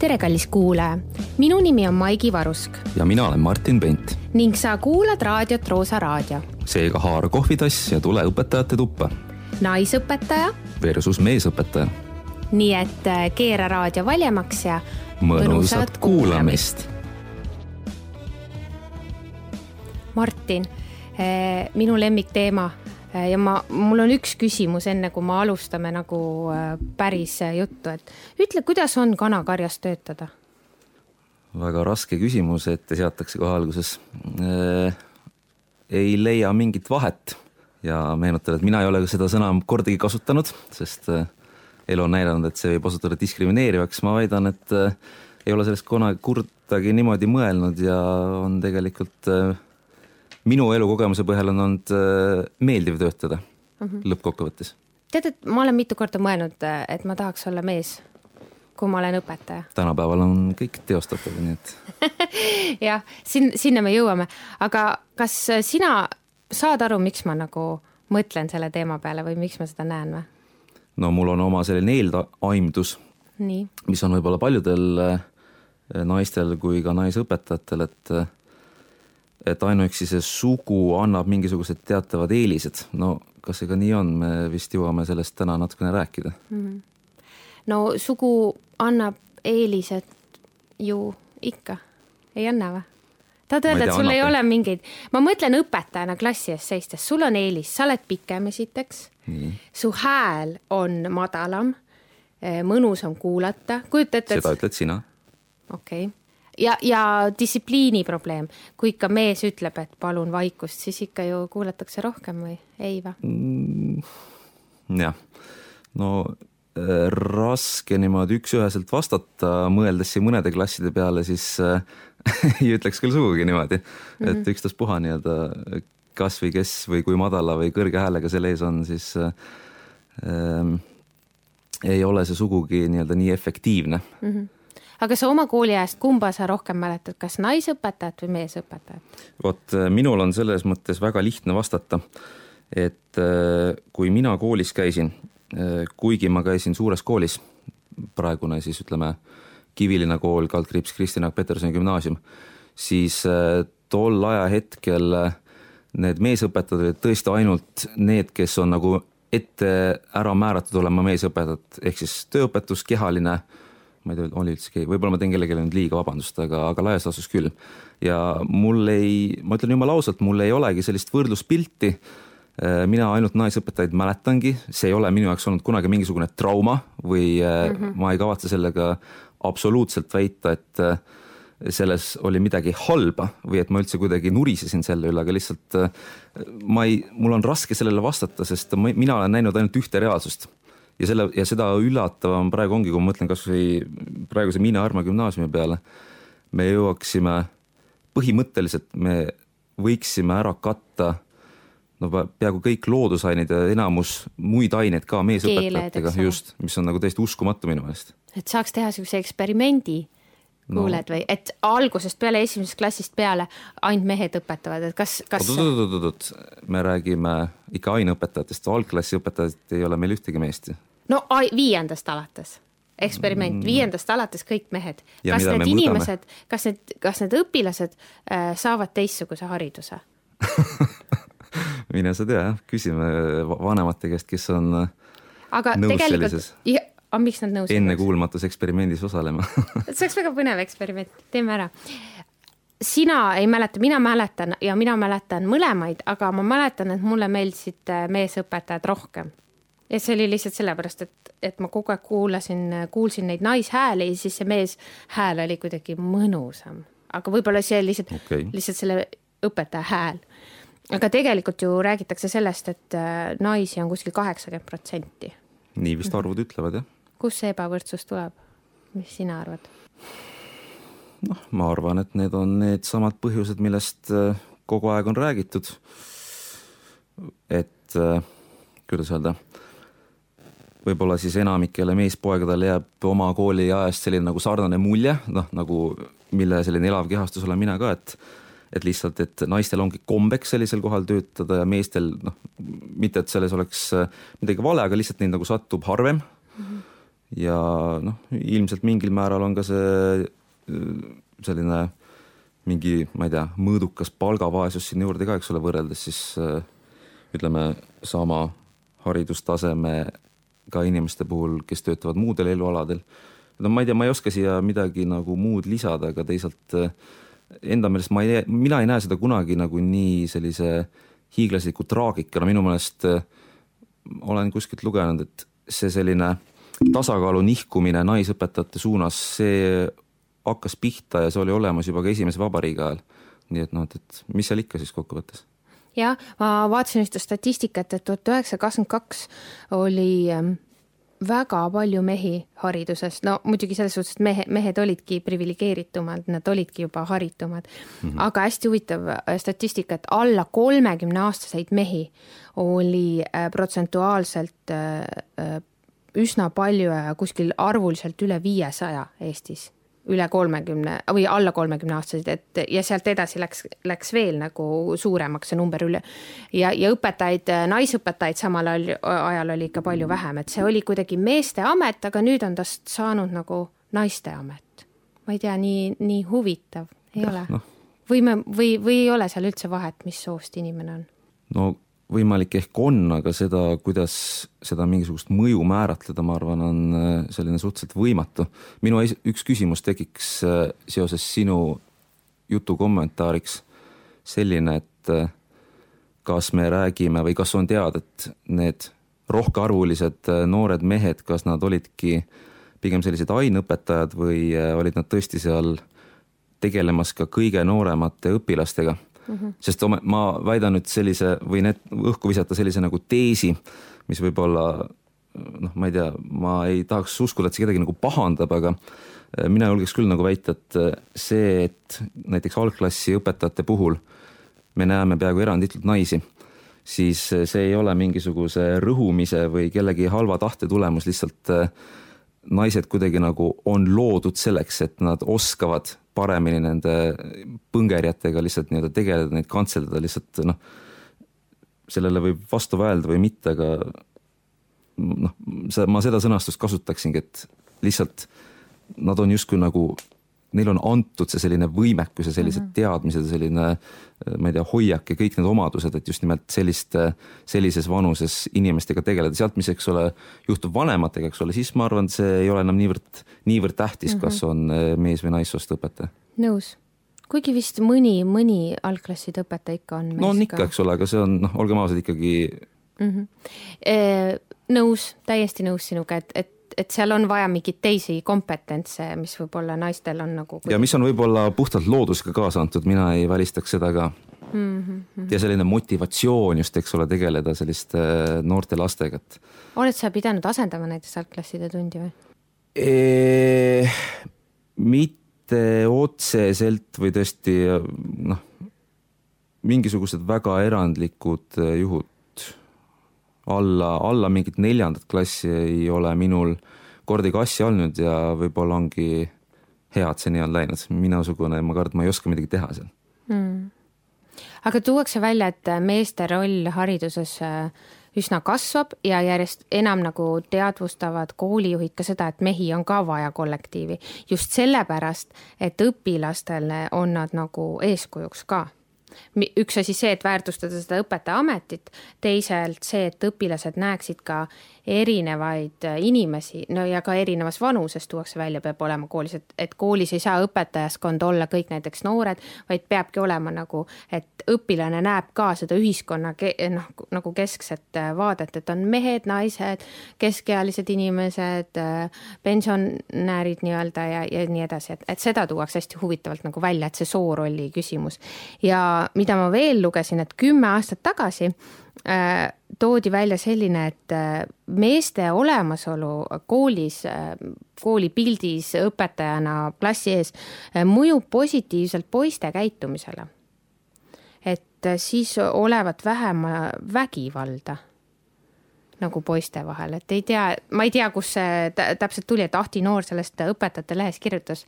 tere, kallis kuulaja. minu nimi on Maigi Varusk. ja mina olen Martin Pent. ning sa kuulad raadiot Roosa Raadio. seega haara kohvitass ja tule õpetajate tuppa. naisõpetaja. Versus meesõpetaja. nii et äh, keera raadio valjemaks ja mõnusat kuulamist. Martin, äh, minu lemmikteema ja ma, mul on üks küsimus, enne kui me alustame nagu päris juttu, et ütle, kuidas on kanakarjas töötada? väga raske küsimus ette seatakse kohe alguses äh,. ei leia mingit vahet ja meenutan, et mina ei ole seda sõna kordagi kasutanud, sest äh, elu on näidanud, et see võib osutuda diskrimineerivaks, ma väidan, et äh, ei ole sellest kunagi kordagi niimoodi mõelnud ja on tegelikult äh, minu elukogemuse põhjal on olnud äh, meeldiv töötada mm -hmm. lõppkokkuvõttes. tead, et ma olen mitu korda mõelnud, äh, et ma tahaks olla mees, kui ma olen õpetaja. tänapäeval on kõik teostatav, nii et jah, siin, sinna me jõuame, aga kas sina saad aru, miks ma nagu mõtlen selle teema peale või miks ma seda näen või? no mul on oma selline eeldaimdus, mis on võib-olla paljudel äh, naistel kui ka naisõpetajatel, et et ainuüksi see sugu annab mingisugused teatavad eelised, no kas see ka nii on, me vist jõuame sellest täna natukene rääkida mm. -hmm. no sugu annab eelised ju ikka, ei anna või? tahad öelda, et sul annab. ei ole mingeid, ma mõtlen õpetajana klassi ees seistes, sul on eelis, sa oled pikem esiteks, su hääl on madalam, mõnus on kuulata, kujuta ette. seda ütled sina. okei okay ja, ja distsipliini probleem, kui ikka mees ütleb, et palun vaikust, siis ikka ju kuulatakse rohkem või ei või mm,? jah, no äh, raske niimoodi üks-üheselt vastata, mõeldes siin mõnede klasside peale, siis äh, ei ütleks küll sugugi niimoodi mm, -hmm. et ükstaspuha nii-öelda kas või kes või kui madala või kõrge häälega seal ees on, siis äh, äh, ei ole see sugugi nii-öelda nii efektiivne mm. -hmm aga sa oma kooliajast, kumba sa rohkem mäletad, kas naisõpetajat või meesõpetajat? vot äh, minul on selles mõttes väga lihtne vastata, et äh, kui mina koolis käisin, äh, kuigi ma käisin suures koolis, praegune siis ütleme, Kivilinna kool, kaldkriips Kristina Petersoni gümnaasium, siis tol ajahetkel need meesõpetajad olid tõesti ainult need, kes on nagu ette ära määratud olema meesõpetajad, ehk siis tööõpetus, kehaline ma ei tea, oli üldse keegi, võib-olla ma teen kellelegi nüüd liiga, vabandust, aga, aga laias laastus küll. ja mul ei, ma ütlen jumala ausalt, mul ei olegi sellist võrdluspilti. Äh, mina ainult naisõpetajaid mäletangi, see ei ole minu jaoks olnud kunagi mingisugune trauma või mm -hmm. ma ei kavatse sellega absoluutselt väita, et äh, selles oli midagi halba või et ma üldse kuidagi nurisesin selle üle, aga lihtsalt ma ei, mul on raske sellele vastata, sest ma, mina olen näinud ainult ühte reaalsust ja selle ja seda üllatavam praegu ongi, kui ma mõtlen kasvõi praeguse Miina Arma gümnaasiumi peale, me jõuaksime, põhimõtteliselt me võiksime ära katta no peaaegu kõik loodusained ja enamus muid aineid ka meesõpetajatega, just, mis on nagu täiesti uskumatu minu meelest. et saaks teha niisuguse eksperimendi kuuled no. või, et algusest peale, esimesest klassist peale ainult mehed õpetavad, et kas, kas? oot-oot-oot-oot, me räägime ikka aineõpetajatest, algklassi õpetajat ei ole meil ühtegi meest ju no viiendast alates eksperiment mm., viiendast alates kõik mehed. kas need inimesed, kas need, kas need õpilased äh, saavad teistsuguse hariduse mine sa tea, küsime vanemate käest, kes on äh, aga nõus sellises. aga miks nad nõus ennekuulmatus eksperimendis osalema see oleks väga põnev eksperiment, teeme ära. sina ei mäleta, mina mäletan ja mina mäletan mõlemaid, aga ma mäletan, et mulle meeldisid äh, meesõpetajad rohkem ja see oli lihtsalt sellepärast, et, et ma kogu aeg kuulasin, kuulsin neid naishääli ja siis see mees hääl oli kuidagi mõnusam. aga võib-olla see lihtsalt okay., lihtsalt selle õpetaja hääl. aga tegelikult ju räägitakse sellest, et äh, naisi on kuskil kaheksakümmend protsenti. nii vist arvud ütlevad, jah. kust see ebavõrdsus tuleb? mis sina arvad? noh, ma arvan, et need on needsamad põhjused, millest äh, kogu aeg on räägitud. et äh, kuidas öelda võib-olla siis enamikele meespoegadele jääb oma kooliajast selline nagu sarnane mulje, noh nagu mille selline elav kehastus olen mina ka, et et lihtsalt, et naistel ongi kombeks sellisel kohal töötada ja meestel noh, mitte et selles oleks äh, midagi vale, aga lihtsalt neid nagu satub harvem mm. -hmm. ja noh, ilmselt mingil määral on ka see selline mingi, ma ei tea, mõõdukas palgavaesus sinna juurde ka, eks ole, võrreldes siis ütleme, sama haridustasemega inimeste puhul, kes töötavad muudel elualadel. no ma ei tea, ma ei oska siia midagi nagu muud lisada, aga teisalt enda meelest ma ei, mina ei näe seda kunagi nagu nii sellise hiiglasliku traagikana, minu meelest olen kuskilt lugenud, et see selline tasakaalu nihkumine naisõpetajate suunas, see hakkas pihta ja see oli olemas juba ka esimese vabariigi ajal. nii et noh, et, et mis seal ikka siis kokkuvõttes jah, ma vaatasin ühte statistikat, et tuhat üheksasada kakskümmend kaks oli ähm, väga palju mehi hariduses, no muidugi selles suhtes, et mehe, mehed olidki priviligeeritumad, nad olidki juba haritumad mm. -hmm. aga hästi huvitav äh, statistika, et alla kolmekümne aastaseid mehi oli äh, protsentuaalselt äh, üsna palju ja kuskil arvuliselt üle viiesaja Eestis üle kolmekümne või alla kolmekümne aastased, et ja sealt edasi läks, läks veel nagu suuremaks see number üle. ja, ja õpetajaid, naisõpetajaid samal ajal, ajal oli ikka palju vähem, et see oli kuidagi meeste amet, aga nüüd on tast saanud nagu naiste amet. ma ei tea, nii, nii huvitav, ei ja, ole no.? või me, või, või ei ole seal üldse vahet, mis soost inimene on? no võimalik ehk on, aga seda, kuidas seda mingisugust mõju määratleda, ma arvan, on äh, selline suhteliselt võimatu. minu üks küsimus tekiks äh, seoses sinu jutu kommentaariks selline, et äh, kas me räägime või kas on teada, et need rohkearvulised noored mehed, kas nad olidki pigem sellised aineõpetajad või olid nad tõesti seal tegelemas ka kõige nooremate õpilastega mm. -hmm. sest ma väidan nüüd sellise, võin õhku visata sellise nagu teesi, mis võib-olla noh, ma ei tea, ma ei tahaks uskuda, et see kedagi nagu pahandab, aga äh, mina julgeks küll nagu väita, et äh, see, et näiteks algklassi õpetajate puhul me näeme peaaegu eranditult naisi, siis äh, see ei ole mingisuguse rõhumise või kellegi halva tahte tulemus, lihtsalt naised kuidagi nagu on loodud selleks, et nad oskavad paremini nende põngerjatega lihtsalt nii-öelda tegeleda, neid kantseldada lihtsalt noh, sellele võib vastu vaielda või mitte, aga noh, ma seda sõnastust kasutaksingi, et lihtsalt nad on justkui nagu neil on antud see selline võimekus ja sellised mm -hmm. teadmised ja selline ma ei tea, hoiak ja kõik need omadused, et just nimelt selliste, sellises vanuses inimestega tegeleda, sealt, mis, eks ole, juhtub vanematega, eks ole, siis ma arvan, et see ei ole enam niivõrd, niivõrd tähtis mm, -hmm. kas on eh, mees või naissoost õpetaja. nõus kuigi vist mõni, mõni algklasside õpetaja ikka on no on ikka, eks ole, aga see on noh, olgem ausad, ikkagi mm. -hmm. E, nõus, täiesti nõus sinuga, et, et et seal on vaja mingeid teisi kompetentse, mis võib-olla naistel on nagu ja mis on võib-olla puhtalt loodusega kaasa antud, mina ei välistaks seda ka mm. -hmm. ja selline motivatsioon just, eks ole, tegeleda selliste äh, noorte lastega, et. oled sa pidanud asendama näiteks algklasside tundi või? mitte otseselt või tõesti noh, mingisugused väga erandlikud äh, juhud alla, alla mingit neljandat klassi ei ole minul kordagi asja olnud ja võib-olla ongi hea, et see nii on läinud, minusugune, ma kardan, ma ei oska midagi teha seal. Mm.. aga tuuakse välja, et meeste roll hariduses äh, üsna kasvab ja järjest enam nagu teadvustavad koolijuhid ka seda, et mehi on ka vaja kollektiivi. just sellepärast, et õpilastele on nad nagu eeskujuks ka üks asi see, et väärtustada seda õpetajaametit, teisalt see, et õpilased näeksid ka erinevaid äh, inimesi, no ja ka erinevas vanuses tuuakse välja, peab olema koolis, et, et koolis ei saa õpetajaskond olla kõik näiteks noored, vaid peabki olema nagu, et õpilane näeb ka seda ühiskonna noh, nagu keskset äh, vaadet, et on mehed, naised, keskealised inimesed, äh, pensionärid nii-öelda ja, ja nii edasi, et, et seda tuuakse hästi huvitavalt nagu välja, et see soorolli küsimus. ja mida ma veel lugesin, et kümme aastat tagasi toodi välja selline, et äh, meeste olemasolu koolis, äh, koolipildis õpetajana klassi ees mõjub positiivselt poiste käitumisele. et siis olevat vähem vägivalda nagu poiste vahel, et ei tea, ma ei tea, kust see täpselt tuli, et Ahti Noor sellest õpetajate lehes kirjutas.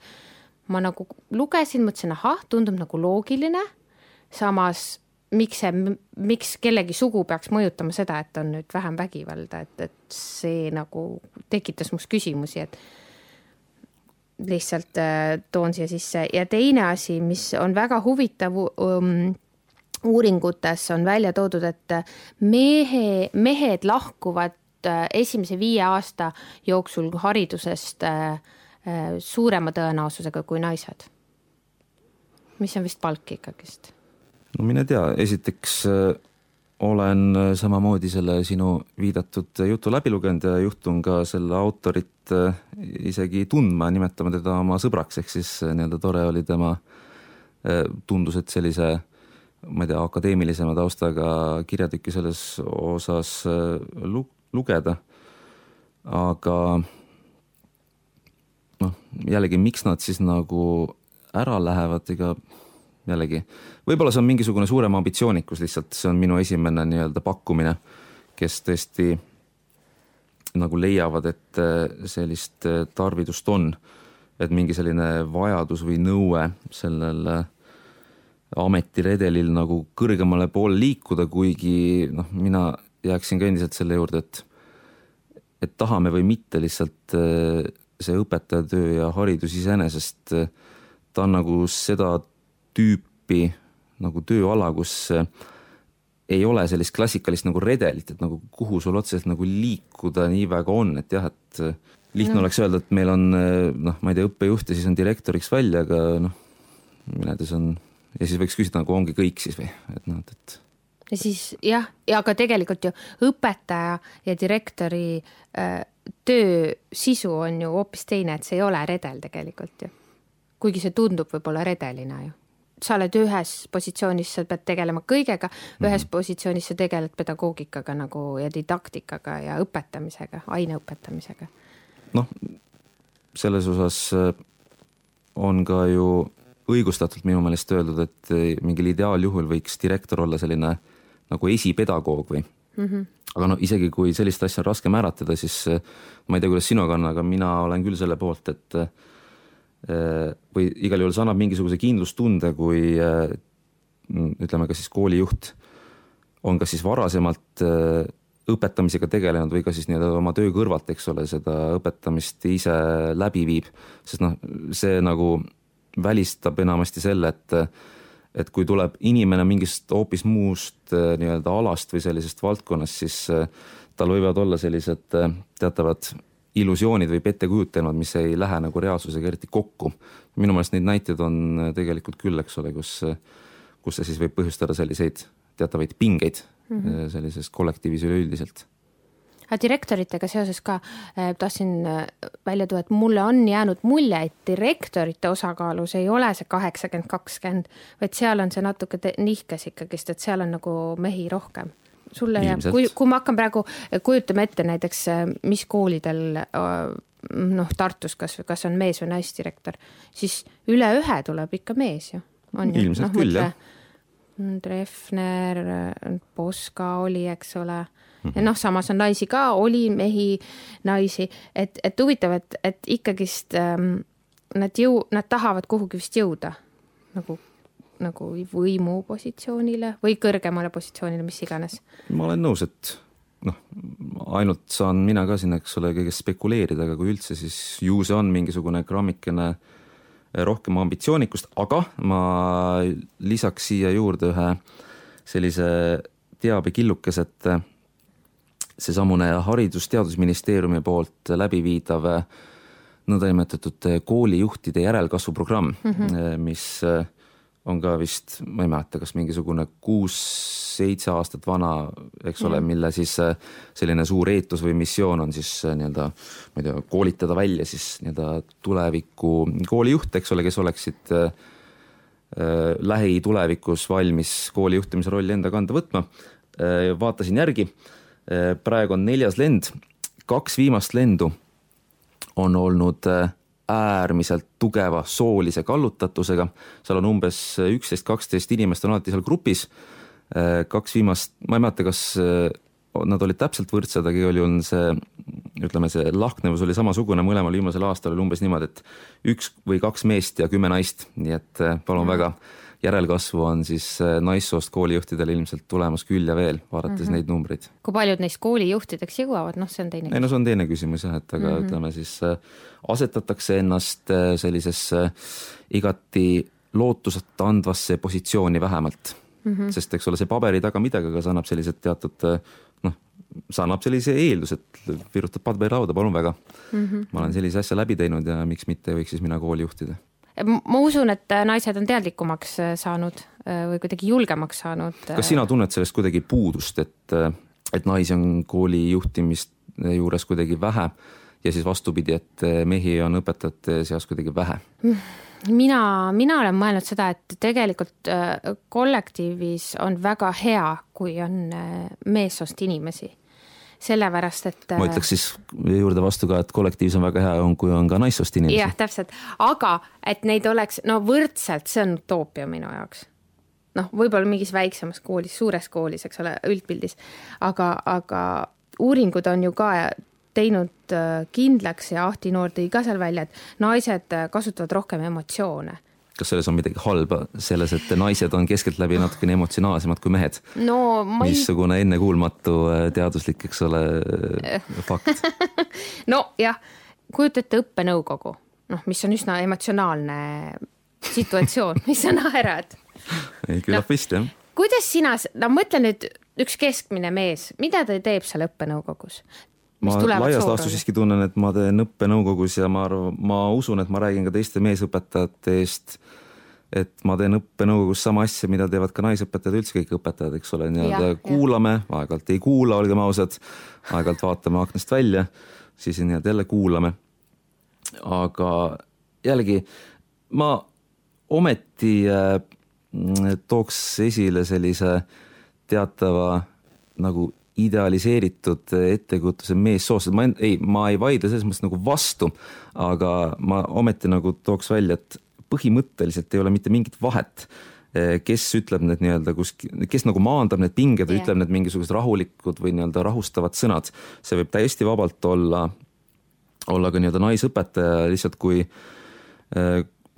ma nagu lugesin, mõtlesin, ahah, tundub nagu loogiline. samas miks see, miks kellegi sugu peaks mõjutama seda, et on nüüd vähem vägivalda, et, et see nagu tekitas must küsimusi, et lihtsalt äh, toon siia sisse ja teine asi, mis on väga huvitav um, uuringutes on välja toodud, et mehe, mehed lahkuvad äh, esimese viie aasta jooksul haridusest äh, suurema tõenäosusega kui naised. mis on vist palk ikkagist no mine tea, esiteks äh, olen äh, samamoodi selle sinu viidatud jutu läbi lugenud ja juhtun ka selle autorit äh, isegi tundma, nimetama teda oma sõbraks, ehk siis nii-öelda tore oli tema, tundus, et sellise ma ei tea, akadeemilisema taustaga kirjatükki selles osas lu-, lugeda, aga noh, jällegi, miks nad siis nagu ära lähevad, ega jällegi, võib-olla see on mingisugune suurem ambitsioonikus lihtsalt, see on minu esimene nii-öelda pakkumine, kes tõesti nagu leiavad, et äh, sellist äh, tarvidust on. et mingi selline vajadus või nõue sellel äh, ametiredelil nagu kõrgemale poole liikuda, kuigi noh, mina jääksin ka endiselt selle juurde, et et tahame või mitte, lihtsalt see õpetajatöö ja haridus iseenesest, ta on nagu seda tüüpi nagu tööala, kus eh, ei ole sellist klassikalist nagu redelit, et nagu kuhu sul otseselt nagu liikuda nii väga on, et jah, et eh, lihtne mm. oleks öelda, et meil on eh, noh, ma ei tea, õppejuht ja siis on direktoriks välja, aga noh, mine tea, see on ja siis võiks küsida nagu ongi kõik siis või, et noh, et, et ja siis jah, ja aga tegelikult ju õpetaja ja direktori äh, töö sisu on ju hoopis teine, et see ei ole redel tegelikult ju. kuigi see tundub võib-olla redelina ju sa oled ühes positsioonis, sa pead tegelema kõigega mm, -hmm. ühes postsioonis sa tegeled pedagoogikaga nagu ja didaktikaga ja õpetamisega, aine õpetamisega. noh, selles osas äh, on ka ju õigustatult minu meelest öeldud, et äh, mingil ideaaljuhul võiks direktor olla selline nagu esipedagoog või mm. -hmm. aga no isegi kui sellist asja on raske määratleda, siis äh, ma ei tea, kuidas sinuga on, aga mina olen küll selle poolt, et või igal juhul see annab mingisuguse kindlustunde, kui äh, ütleme ka siis koolijuht on kas siis varasemalt äh, õpetamisega tegelenud või ka siis nii-öelda oma töö kõrvalt, eks ole, seda õpetamist ise läbi viib, sest noh, see nagu välistab enamasti selle, et et kui tuleb inimene mingist hoopis muust nii-öelda alast või sellisest valdkonnast, siis tal võivad olla sellised teatavad illusioonid või pettekujutelmad, mis ei lähe nagu reaalsusega eriti kokku. minu meelest neid näiteid on äh, tegelikult küll, eks ole, kus, äh, kus see siis võib põhjustada selliseid teatavaid pingeid mm -hmm. sellises kollektiivis üleüldiselt aga direktoritega seoses ka tahtsin välja tuua, et mulle on jäänud mulje, et direktorite osakaalus ei ole see kaheksakümmend, kakskümmend, vaid seal on see natuke nihkes ikkagist, et seal on nagu mehi rohkem sulle jääb, kui, kui ma hakkan praegu, kujutame ette näiteks, mis koolidel noh, Tartus kas, kas on mees või naisdirektor, siis üle ühe tuleb ikka mees ju. ilmselt no, küll, jah. Treffner, Poska oli, eks ole. -hmm. ja noh, samas on naisi ka, oli mehi, naisi, et, et huvitav, et, et ikkagist ähm, nad jõu-, nad tahavad kuhugi vist jõuda nagu nagu võimupositsioonile või kõrgemale positsioonile, mis iganes. ma olen nõus, et noh, ainult saan mina ka siin, eks ole, kõigest spekuleerida, aga kui üldse, siis ju see on mingisugune grammikene rohkem ambitsioonikust, aga ma lisaks siia juurde ühe sellise teabekillukese, et seesamune Haridus-Teadusministeeriumi poolt läbiviidav nõndanimetatud koolijuhtide järelkasvuprogramm mm, -hmm. mis on ka vist, ma ei mäleta, kas mingisugune kuus-seitse aastat vana, eks ole mm., mille siis äh, selline suur eetus või missioon on siis äh, nii-öelda, ma ei tea, koolitada välja siis nii-öelda tuleviku koolijuhte, eks ole, kes oleksid äh, äh, lähitulevikus valmis kooli juhtimise rolli enda kanda võtma äh,. vaatasin järgi äh,, praegu on neljas lend, kaks viimast lendu on olnud äh, äärmiselt tugeva soolise kallutatusega, seal on umbes üksteist, kaksteist inimest on alati seal grupis, kaks viimast, ma ei mäleta, kas nad olid täpselt võrdsed, aga igal juhul see, ütleme, see lahknevus oli samasugune, mõlemal viimasel aastal oli umbes niimoodi, et üks või kaks meest ja kümme naist, nii et palun väga. järelkasvu on siis äh, naissoost koolijuhtidel ilmselt tulemas küll ja veel, vaadates mm -hmm. neid numbreid. kui paljud neist koolijuhtideks jõuavad, noh, see on teine ei no see on teine küsimus jah, et aga mm -hmm. ütleme siis äh, asetatakse ennast sellisesse igati lootust andvasse positsiooni vähemalt mm. -hmm. sest eks ole, see paberi taga midagi, aga see annab sellised teatud see annab sellise eelduse, et virutad paberi lauda, palun väga mm. -hmm. ma olen sellise asja läbi teinud ja miks mitte võiks siis mina kooli juhtida ma usun, et naised on teadlikumaks äh, saanud äh, või kuidagi julgemaks saanud. kas äh, sina tunned sellest kuidagi puudust, et, et naisi on kooli juhtimist juures kuidagi vähe ja siis vastupidi, et mehi on õpetajate seas kuidagi vähe? mina, mina olen mõelnud seda, et tegelikult kollektiivis on väga hea, kui on meessoost inimesi sellepärast et. ma ütleks siis juurde vastu ka, et kollektiivis on väga hea, on, kui on ka naissoost inimesi. jah, täpselt, aga et neid oleks no võrdselt, see on utoopia minu jaoks. noh, võib-olla mingis väiksemas koolis, suures koolis, eks ole, üldpildis, aga, aga uuringud on ju ka teinud äh, kindlaks ja Ahti Noor tõi ka seal välja, et naised äh, kasutavad rohkem emotsioone kas selles on midagi halba, selles, et naised on keskeltläbi natukene emotsionaalsemad kui mehed no,? Ei... missugune ennekuulmatu äh, teaduslik, eks ole, äh, fakt nojah, kujuta ette õppenõukogu, noh, mis on üsna emotsionaalne situatsioon mis sa naerad? ei, küllap no, vist jah. kuidas sina, no mõtle nüüd üks keskmine mees, mida ta teeb seal õppenõukogus? Ma laias laastus siiski tunnen, et ma teen õppenõukogus ja ma arvan, ma usun, et ma räägin ka teiste meesõpetajate eest, et ma teen õppenõukogus sama asja, mida teevad ka naisõpetajad, üldse kõik õpetajad, eks ole, nii-öelda kuulame, aeg-ajalt ei kuula, olgem ausad, aeg-ajalt vaatame aknast välja, siis nii-öelda jälle kuulame. aga jällegi ma ometi äh, tooks esile sellise teatava nagu idealiseeritud ettekujutuse meessoost, ma ei, ma ei vaidle selles mõttes nagu vastu, aga ma ometi nagu tooks välja, et põhimõtteliselt ei ole mitte mingit vahet, kes ütleb need nii-öelda kusk-, kes nagu maandab need pinged või yeah. ütleb need mingisugused rahulikud või nii-öelda rahustavad sõnad. see võib täiesti vabalt olla, olla ka nii-öelda naisõpetaja lihtsalt kui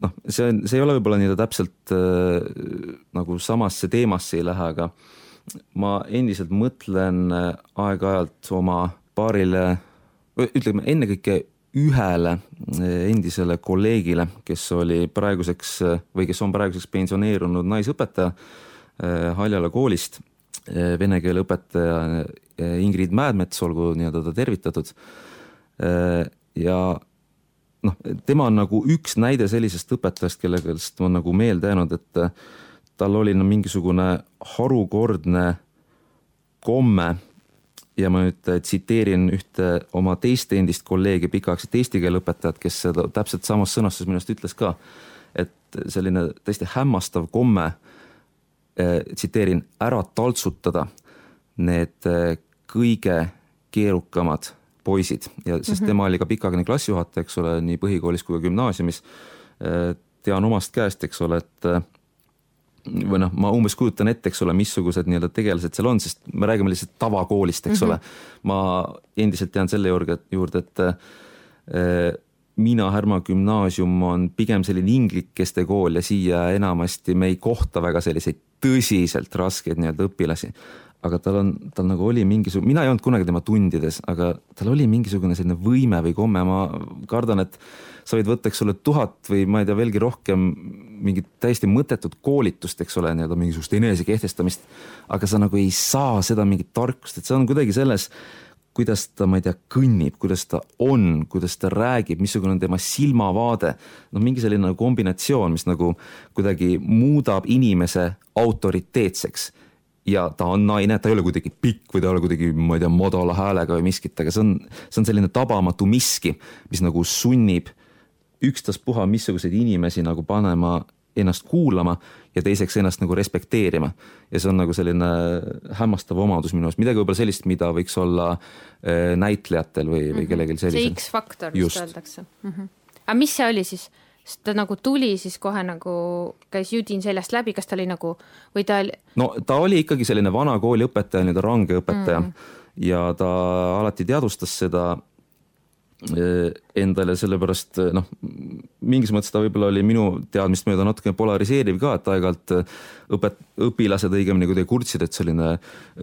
noh, see on, see ei ole võib-olla nii-öelda täpselt äh, nagu samasse teemasse ei lähe, aga ma endiselt mõtlen äh, aeg-ajalt oma paarile, ütleme ennekõike ühele äh, endisele kolleegile, kes oli praeguseks või kes on praeguseks pensioneerunud naisõpetaja Haljala koolist, vene keele õpetaja Ingrid Mäedmets, olgu nii-öelda ta tervitatud. ja noh, tema on nagu üks näide sellisest õpetajast, kellest on nagu meelde jäänud, et tal oli no mingisugune harukordne komme ja ma nüüd tsiteerin ühte oma teist endist kolleegi, pikaaegset eesti keele õpetajat, kes seda täpselt samas sõnastuses minu arust ütles ka, et selline tõesti hämmastav komme eh,, tsiteerin, ära taltsutada need eh, kõige keerukamad poisid ja sest mm -hmm. tema oli ka pikaaegne klassijuhataja, eks ole, nii põhikoolis kui ka gümnaasiumis eh,. tean omast käest, eks ole, et või noh, ma umbes kujutan ette, eks ole, missugused nii-öelda tegelased seal on, sest me räägime lihtsalt tavakoolist, eks mm -hmm. ole. ma endiselt jään selle juurde, juurde, et äh, Miina Härma gümnaasium on pigem selline inglikeste kool ja siia enamasti me ei kohta väga selliseid tõsiselt raskeid nii-öelda õpilasi. aga tal on, tal nagu oli mingisugune, mina ei olnud kunagi tema tundides, aga tal oli mingisugune selline võime või komme, ma kardan, et sa võid võtta, eks ole, tuhat või ma ei tea, veelgi rohkem mingit täiesti mõttetut koolitust, eks ole, nii-öelda mingisugust enesekehtestamist. aga sa nagu ei saa seda mingit tarkust, et see on kuidagi selles, kuidas ta, ma ei tea, kõnnib, kuidas ta on, kuidas ta räägib, missugune on tema silmavaade. noh, mingi selline nagu kombinatsioon, mis nagu kuidagi muudab inimese autoriteetseks ja ta on naine, ta ei ole kuidagi pikk või ta ei ole kuidagi, ma ei tea, madala häälega või miskit, aga see on, see on selline tabamatu miski, mis nagu sunnib ükstaspuha missuguseid inimesi nagu panema ennast kuulama ja teiseks ennast nagu respekteerima. ja see on nagu selline hämmastav omadus minu arust, midagi võib-olla sellist, mida võiks olla äh, näitlejatel või, või mhm. kellelgi sellisel. see X-faktor vist öeldakse mm. -hmm. aga mis see oli siis? sest ta nagu tuli siis kohe nagu käis judin seljast läbi, kas ta oli nagu või ta oli? no ta oli ikkagi selline vana kooli õpetaja, nii-öelda range õpetaja mm. ja ta alati teadvustas seda endale, sellepärast äh, noh, mingis mõttes ta võib-olla oli minu teadmist mööda natukene polariseeriv ka, et aeg-ajalt õpet-, õpilased õigemini kuidagi kurtsid, et selline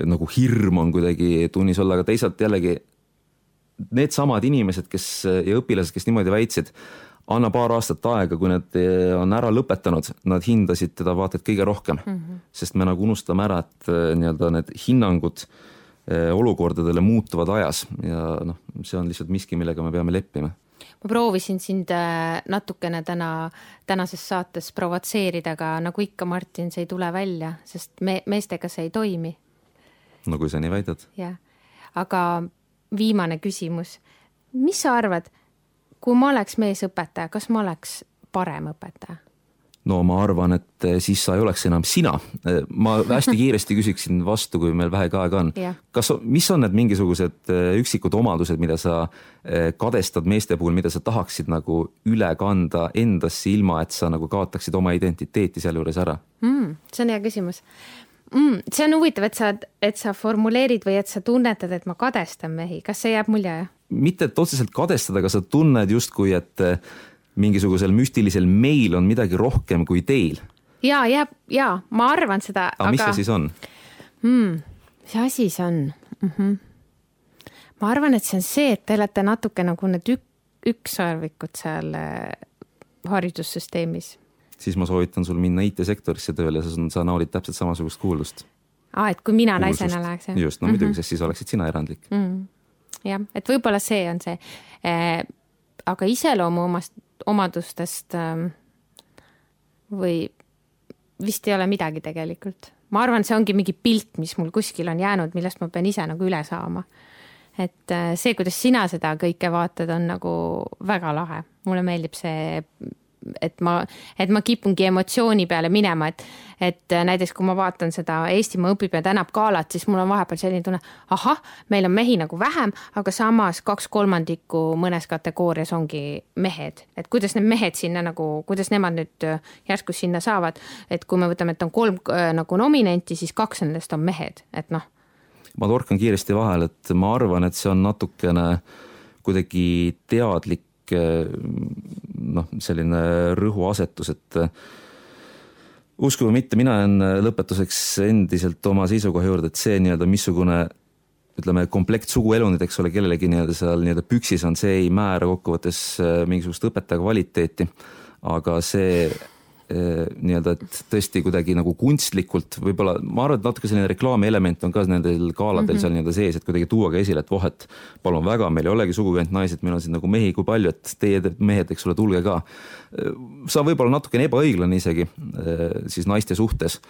nagu hirm on kuidagi tunnis olla, aga teisalt jällegi needsamad inimesed, kes ja õpilased, kes niimoodi väitsid, anna paar aastat aega, kui nad on ära lõpetanud, nad hindasid teda vaata et kõige rohkem mm. -hmm. sest me nagu unustame ära, et nii-öelda need hinnangud eh, olukordadele muutuvad ajas ja noh, see on lihtsalt miski, millega me peame leppima. ma proovisin sind natukene täna, tänases saates provotseerida, aga nagu ikka, Martin, see ei tule välja, sest me, meestega see ei toimi. no kui sa nii väidad. jah, aga viimane küsimus, mis sa arvad kui ma oleks meesõpetaja, kas ma oleks parem õpetaja? No ma arvan, et eh, siis sa ei oleks enam sina. Eh, ma hästi kiiresti küsiksin vastu, kui meil vähegi aega on. kas, mis on need mingisugused eh, üksikud omadused, mida sa kadestad meeste puhul, mida sa tahaksid nagu üle kanda endasse, ilma et sa nagu kaotaksid oma identiteeti sealjuures ära mm,? see on hea küsimus mm,. see on huvitav, et sa, et sa formuleerid või et sa tunnetad, et ma kadestan mehi, kas see jääb mulje? mitte, et otseselt kadestada, aga sa tunned justkui, et mingisugusel müstilisel meil on midagi rohkem kui teil. ja, jääb ja ma arvan seda. aga mis see siis on hmm,? mis asi see on mm? -hmm. ma arvan, et see on see, et te olete natuke nagu need ük, ükssarvikud seal eh, haridussüsteemis. siis ma soovitan sul minna IT-sektorisse tööle, sa, sa naudid täpselt samasugust kuulust. aa, et kui mina kuulsust. naisena läheks, jah? just, no muidugi mm -hmm., sest siis oleksid sina erandlik mm. -hmm jah, et võib-olla see on see äh,. aga iseloomu omast, omadustest äh, või vist ei ole midagi tegelikult. ma arvan, see ongi mingi pilt, mis mul kuskil on jäänud, millest ma pean ise nagu üle saama. et äh, see, kuidas sina seda kõike vaatad, on nagu väga lahe. mulle meeldib see et ma, et ma kipungi emotsiooni peale minema, et, et näiteks kui ma vaatan seda Eestimaa õpib ja tänab galat, siis mul on vahepeal selline tunne, ahah, meil on mehi nagu vähem, aga samas kaks kolmandikku mõnes kategoorias ongi mehed, et kuidas need mehed sinna nagu, kuidas nemad nüüd järsku sinna saavad, et kui me võtame, et on kolm äh, nagu nominenti, siis kaks nendest on mehed, et noh. ma torkan kiiresti vahele, et ma arvan, et see on natukene kuidagi teadlik noh, selline rõhuasetus, et uskuge või mitte, mina jään lõpetuseks endiselt oma seisukoha juurde, et see nii-öelda missugune ütleme, komplekt suguelundid, eks ole, kellelegi nii-öelda seal nii-öelda püksis on, see ei määra kokkuvõttes mingisugust õpetaja kvaliteeti. aga see Eh, nii-öelda, et tõesti kuidagi nagu kunstlikult võib-olla, ma arvan, et natuke selline reklaamielement on ka nendel galadel mm -hmm. seal nii-öelda sees, et kuidagi tuua ka esile, et voh, et palun väga, meil ei olegi sugugi ainult naised, meil on siin nagu mehi kui palju, et teie mehed, eks ole, tulge ka. see on võib-olla natukene ebaõiglane isegi eh, siis naiste suhtes,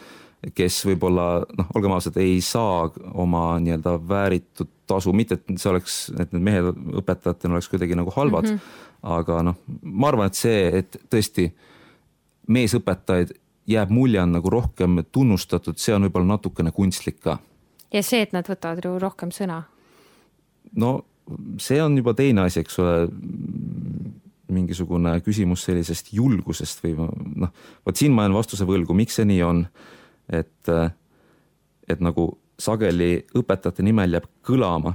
kes võib-olla noh, olgem ausad, ei saa oma nii-öelda vääritud tasu, mitte et see oleks, et need mehed õpetajatena oleks kuidagi nagu halvad mm, -hmm. aga noh, ma arvan, et see, et tõesti meesõpetajaid jääb mulje, on nagu rohkem tunnustatud, see on võib-olla natukene kunstlik ka. ja see, et nad võtavad ju rohkem sõna? no see on juba teine asi, eks ole, mingisugune küsimus sellisest julgusest või noh, vot siin ma jään vastuse võlgu, miks see nii on, et, et nagu sageli õpetajate nimel jääb kõlama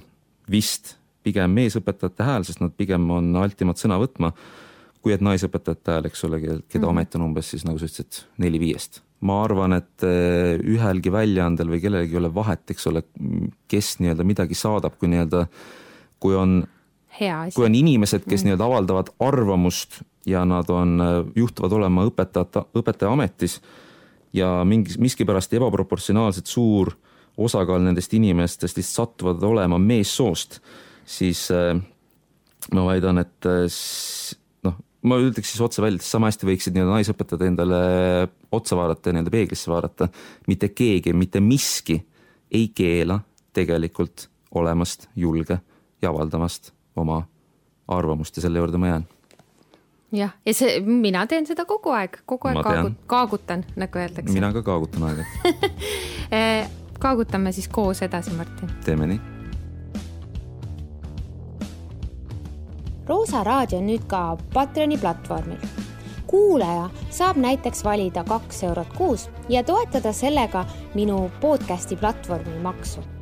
vist pigem meesõpetajate hääl, sest nad pigem on altimad sõna võtma kui et naisõpetajate hääl, eks ole, keda mm -hmm. ometi on umbes siis nagu sa ütlesid, neli viiest. ma arvan, et eh, ühelgi väljaandel või kellelgi ei ole vahet, eks ole, kes nii-öelda midagi saadab, kui nii-öelda, kui on, kui on inimesed, kes mm -hmm. nii-öelda avaldavad arvamust ja nad on, eh, juhtuvad olema õpetajate, õpetaja ametis ja mingi, miskipärast ebaproportsionaalselt suur osakaal nendest inimestest lihtsalt satuvad olema meessoost, siis äh, ma väidan, et ma ütleks siis otse välja, sama hästi võiksid nii-öelda naisõpetajad endale otsa vaadata ja nii-öelda peeglisse vaadata. mitte keegi, mitte miski ei keela tegelikult olemast julge ja avaldamast oma arvamust ja selle juurde ma jään. jah, ja see, mina teen seda kogu aeg, kogu aeg kaagut, kaagutan, nagu öeldakse. mina ka kaagutan aeg-ajalt eh, kaagutame siis koos edasi, Martin. teeme nii Roosa raadio on nüüd ka Patreoni platvormil. kuulaja saab näiteks valida kaks eurot kuus ja toetada sellega minu podcasti platvormi maksu